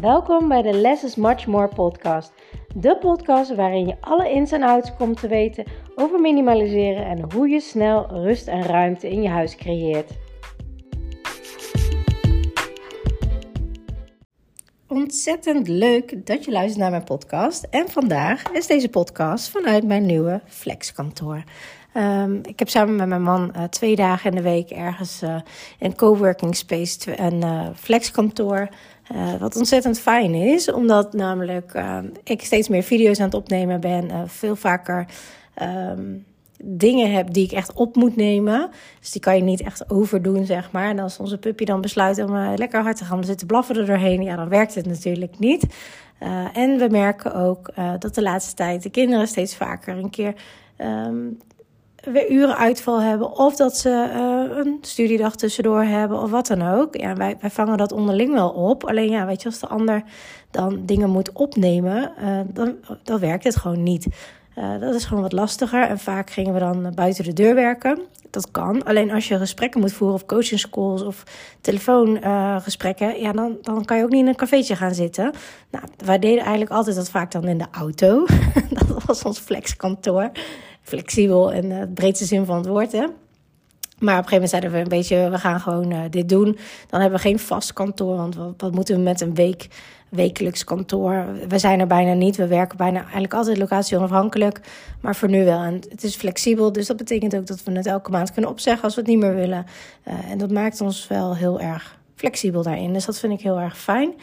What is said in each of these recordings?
Welkom bij de Less is Much More podcast. De podcast waarin je alle ins en outs komt te weten over minimaliseren en hoe je snel rust en ruimte in je huis creëert. Ontzettend leuk dat je luistert naar mijn podcast. En vandaag is deze podcast vanuit mijn nieuwe flexkantoor. Um, ik heb samen met mijn man uh, twee dagen in de week ergens uh, in coworking space een uh, flexkantoor. wat ontzettend fijn is, omdat namelijk ik steeds meer video's aan het opnemen ben. veel vaker um, dingen heb die ik echt op moet nemen. Dus die kan je niet echt overdoen, zeg maar. En als onze puppy dan besluit om lekker hard te gaan zitten blaffen er doorheen, ja, dan werkt het natuurlijk niet. en we merken ook dat de laatste tijd de kinderen steeds vaker een keer um, weer uren uitval hebben. Of dat ze uh, een studiedag tussendoor hebben of wat dan ook. Ja, wij, wij vangen dat onderling wel op. Alleen ja, weet je, als de ander dan dingen moet opnemen, uh, dan, dan werkt het gewoon niet. Uh, dat is gewoon wat lastiger. En vaak gingen we dan buiten de deur werken. Dat kan. Alleen als je gesprekken moet voeren, of coaching schools of telefoongesprekken, ja, dan, dan kan je ook niet in een cafeetje gaan zitten. Nou, wij deden eigenlijk altijd dat vaak dan in de auto. dat was ons flexkantoor flexibel in de breedste zin van het woord. Hè? Maar op een gegeven moment zeiden we een beetje, we gaan gewoon uh, dit doen. Dan hebben we geen vast kantoor, want wat, moeten we met een week, wekelijks kantoor? We zijn er bijna niet, we werken bijna eigenlijk altijd locatie onafhankelijk. Maar voor nu wel, en het is flexibel, dus dat betekent ook dat we het elke maand kunnen opzeggen als we het niet meer willen. Uh, en dat maakt ons wel heel erg flexibel daarin, dus dat vind ik heel erg fijn.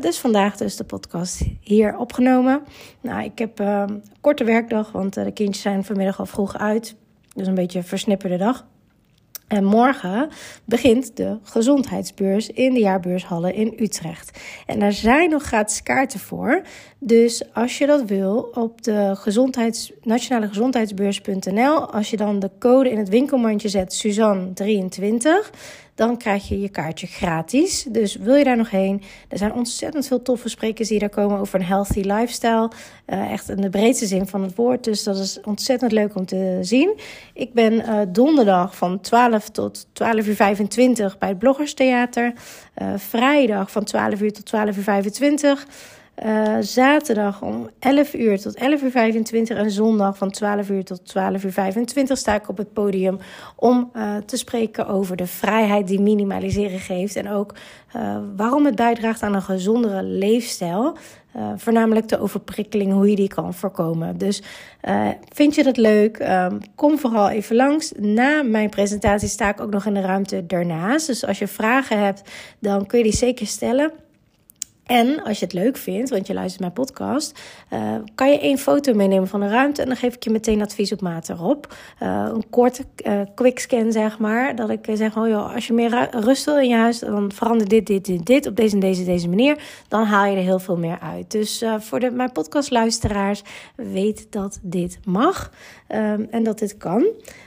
Dus vandaag dus de podcast hier opgenomen. Nou, ik heb een korte werkdag, want uh, de kindjes zijn vanmiddag al vroeg uit. Dus een beetje een versnipperde dag. En morgen begint de gezondheidsbeurs in de jaarbeurshallen in Utrecht. En daar zijn nog gratis kaarten voor. Dus als je dat wil, op de gezondheids, nationale gezondheidsbeurs.nl, als je dan de code in het winkelmandje zet, Suzanne23, dan krijg je je kaartje gratis. Dus wil je daar nog heen? Er zijn ontzettend veel toffe sprekers die daar komen over een healthy lifestyle. Uh, echt in de breedste zin van het woord. Dus dat is ontzettend leuk om te zien. Ik ben uh, donderdag van 12 tot 12 uur 25 bij het Bloggerstheater. Uh, vrijdag van 12 uur tot 12 uur 25. Uh, zaterdag om 11 uur tot 11 uur 25 en zondag van 12 uur tot 12 uur 25 sta ik op het podium om uh, te spreken over de vrijheid die minimaliseren geeft en ook uh, waarom het bijdraagt aan een gezondere leefstijl. voornamelijk de overprikkeling, hoe je die kan voorkomen. Dus vind je dat leuk? Um, kom vooral even langs. Na mijn presentatie sta ik ook nog in de ruimte daarnaast. Dus als je vragen hebt, dan kun je die zeker stellen. En als je het leuk vindt, want je luistert mijn podcast, uh, kan je één foto meenemen van de ruimte en dan geef ik je meteen advies op maat erop. Uh, een korte uh, quick scan, zeg maar. Dat ik zeg, oh joh, als je meer rust wil in je huis, dan verander dit, dit, dit, dit op deze en deze, deze manier. Dan haal je er heel veel meer uit. Dus voor de, mijn podcastluisteraars, weet dat dit mag en dat dit kan.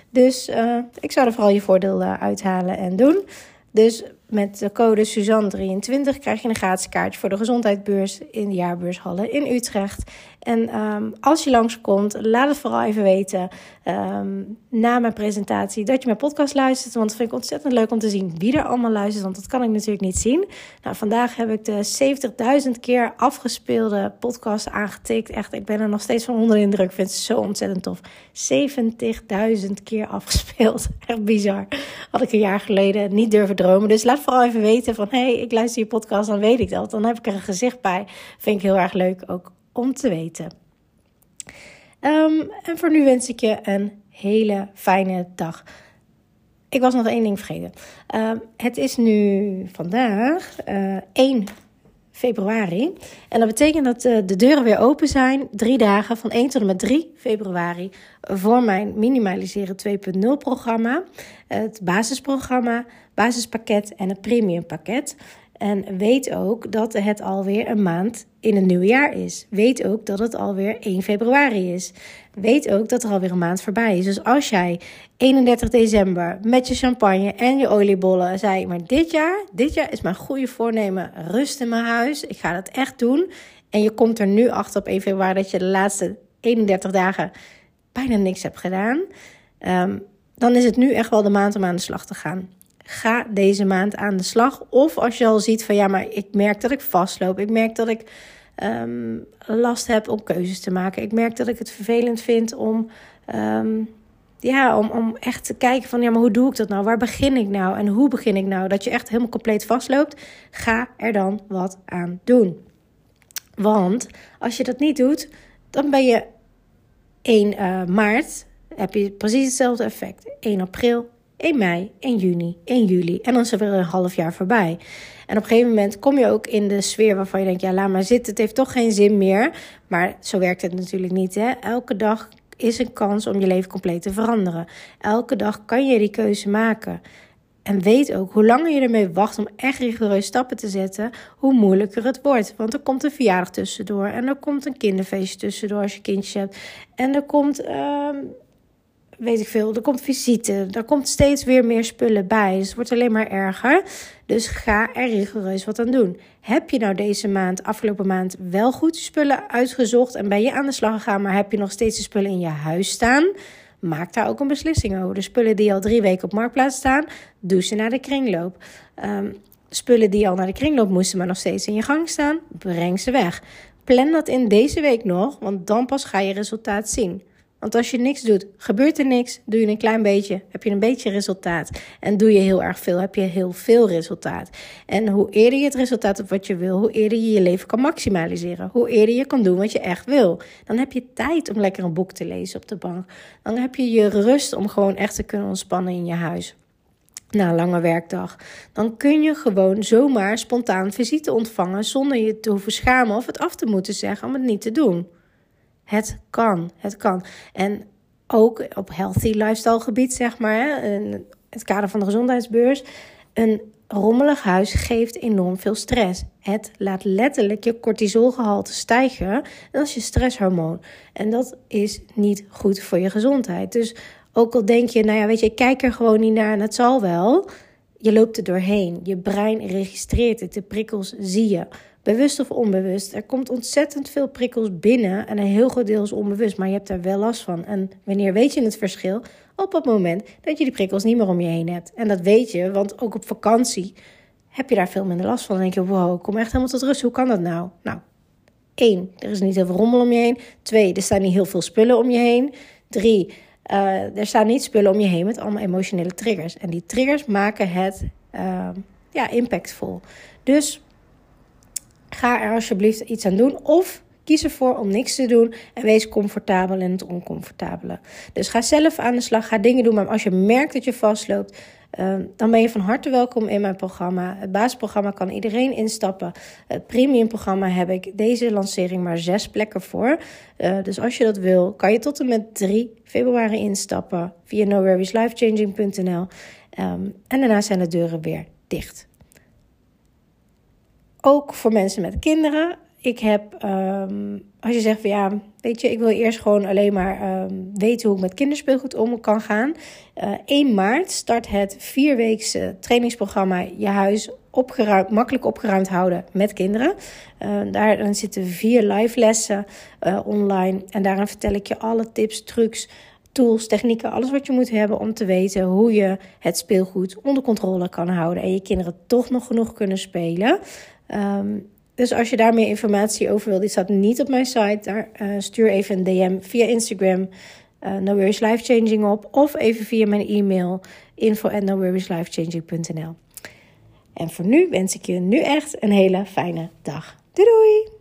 Dus ik zou er vooral je voordeel uithalen en doen. Dus met de code Suzanne23 krijg je een gratis kaartje voor de gezondheidsbeurs in de jaarbeurshallen in Utrecht. En um, als je langskomt, laat het vooral even weten um, na mijn presentatie dat je mijn podcast luistert. Want dat vind ik ontzettend leuk om te zien wie er allemaal luistert, want dat kan ik natuurlijk niet zien. Nou, vandaag heb ik de 70.000 keer afgespeelde podcast aangetikt. Echt, ik ben er nog steeds van onder de indruk. Ik vind het zo ontzettend tof. 70.000 keer afgespeeld. Echt bizar. Had ik een jaar geleden niet durven dromen. Dus laat vooral even weten van, hé, hey, ik luister je podcast, dan weet ik dat. Dan heb ik er een gezicht bij. Vind ik heel erg leuk ook om te weten. Um, en voor nu wens ik je een hele fijne dag. Ik was nog één ding vergeten. Um, het is nu vandaag uh, eh, 1 februari. En dat betekent dat uh, de deuren weer open zijn. Drie dagen van 1 tot en met 3 februari. Voor mijn Minimaliseren 2.0 programma. Het basisprogramma, basispakket en het premiumpakket. En weet ook dat het alweer een maand in het nieuwe jaar is. Weet ook dat het alweer 1 februari is. Weet ook dat er alweer een maand voorbij is. Dus als jij 31 december met je champagne en je oliebollen zei: Maar dit jaar, dit jaar is mijn goede voornemen rust in mijn huis. Ik ga dat echt doen. En je komt er nu achter op 1 februari dat je de laatste 31 dagen bijna niks hebt gedaan. Um, dan is het nu echt wel de maand om aan de slag te gaan ga deze maand aan de slag. Of als je al ziet van ja, maar ik merk dat ik vastloop. Ik merk dat ik ehm, last heb om keuzes te maken. Ik merk dat ik het vervelend vind om. Ehm, ja, om, om echt te kijken van ja, maar hoe doe ik dat nou? Waar begin ik nou? En hoe begin ik nou? Dat je echt helemaal compleet vastloopt. Ga er dan wat aan doen. Want als je dat niet doet, dan ben je 1 uh, eh, maart, heb je precies hetzelfde effect. 1 april, 1 mei, 1 juni, 1 juli. En dan is er weer een half jaar voorbij. En op een gegeven moment kom je ook in de sfeer waarvan je denkt: ja, laat maar zitten, het heeft toch geen zin meer. Maar zo werkt het natuurlijk niet. Hè? Elke dag is een kans om je leven compleet te veranderen. Elke dag kan je die keuze maken. En weet ook, hoe langer je ermee wacht om echt rigoureus stappen te zetten, hoe moeilijker het wordt. Want er komt een verjaardag tussendoor. En er komt een kinderfeestje tussendoor als je kindjes hebt. En er komt, uh, weet ik veel, er komt visite. Er komt steeds weer meer spullen bij. Dus het wordt alleen maar erger. Dus ga er rigoureus wat aan doen. Heb je nou deze maand, afgelopen maand, wel goed je spullen uitgezocht en ben je aan de slag gegaan, maar heb je nog steeds de spullen in je huis staan? maak daar ook een beslissing over. De spullen die al drie weken op marktplaats staan, doe ze naar de kringloop. Um, spullen die al naar de kringloop moesten, maar nog steeds in je gang staan, breng ze weg. Plan dat in deze week nog, want dan pas ga je resultaat zien. Want als je niks doet, gebeurt er niks. Doe je een klein beetje, heb je een beetje resultaat. En doe je heel erg veel, heb je heel veel resultaat. En hoe eerder je het resultaat hebt wat je wil, hoe eerder je je leven kan maximaliseren. Hoe eerder je kan doen wat je echt wil. Dan heb je tijd om lekker een boek te lezen op de bank. Dan heb je je rust om gewoon echt te kunnen ontspannen in je huis na een lange werkdag. Dan kun je gewoon zomaar spontaan visite ontvangen zonder je te hoeven schamen of het af te moeten zeggen om het niet te doen. Het kan, het kan. En ook op healthy lifestyle gebied, zeg maar, het kader van de gezondheidsbeurs, een rommelig huis geeft enorm veel stress. Het laat letterlijk je cortisolgehalte stijgen. En dat is je stresshormoon. En dat is niet goed voor je gezondheid. Dus ook al denk je, nou ja, weet je, ik kijk er gewoon niet naar en het zal wel. Je loopt er doorheen. Je brein registreert het. De prikkels zie je bewust of onbewust. Er komt ontzettend veel prikkels binnen en een heel groot deel is onbewust, maar je hebt er wel last van. En wanneer weet je het verschil? Op het moment dat je die prikkels niet meer om je heen hebt. En dat weet je, want ook op vakantie heb je daar veel minder last van. Dan denk je, wow, ik kom echt helemaal tot rust. Hoe kan dat nou? Nou, één, er is niet heel veel rommel om je heen. Twee, er staan niet heel veel spullen om je heen. Drie, uh, er staan niet spullen om je heen met allemaal emotionele triggers. En die triggers maken het uh, ja, impactvol. Dus Ga er alsjeblieft iets aan doen. Of kies ervoor om niks te doen en wees comfortabel in het oncomfortabele. Dus ga zelf aan de slag, ga dingen doen. Maar als je merkt dat je vastloopt, dan ben je van harte welkom in mijn programma. Het basisprogramma kan iedereen instappen. Het premiumprogramma heb ik deze lancering maar zes plekken voor. Uh, dus als je dat wil, kan je tot en met 3 februari instappen via noworrieslifechanging.nl. Um, ehm, en daarna zijn de deuren weer dicht ook voor mensen met kinderen. Ik heb, um, als je zegt van ja, weet je, ik wil eerst gewoon alleen maar um, weten hoe ik met kinderspeelgoed om kan gaan. Uh, eh, 1 maart start het vierweekse trainingsprogramma Je Huis opgeruimd, makkelijk opgeruimd houden met kinderen. Uh, daarin zitten vier live lessen uh, online. En daarin vertel ik je alle tips, trucs, tools, technieken, alles wat je moet hebben om te weten hoe je het speelgoed onder controle kan houden. En je kinderen toch nog genoeg kunnen spelen. Um, dus als je daar meer informatie over wil, die staat niet op mijn site. Daar uh, stuur even een DM via Instagram. Uh, no Worries Life Changing op. Of even via mijn e-mail info at En voor nu wens ik je nu echt een hele fijne dag. Doei doei!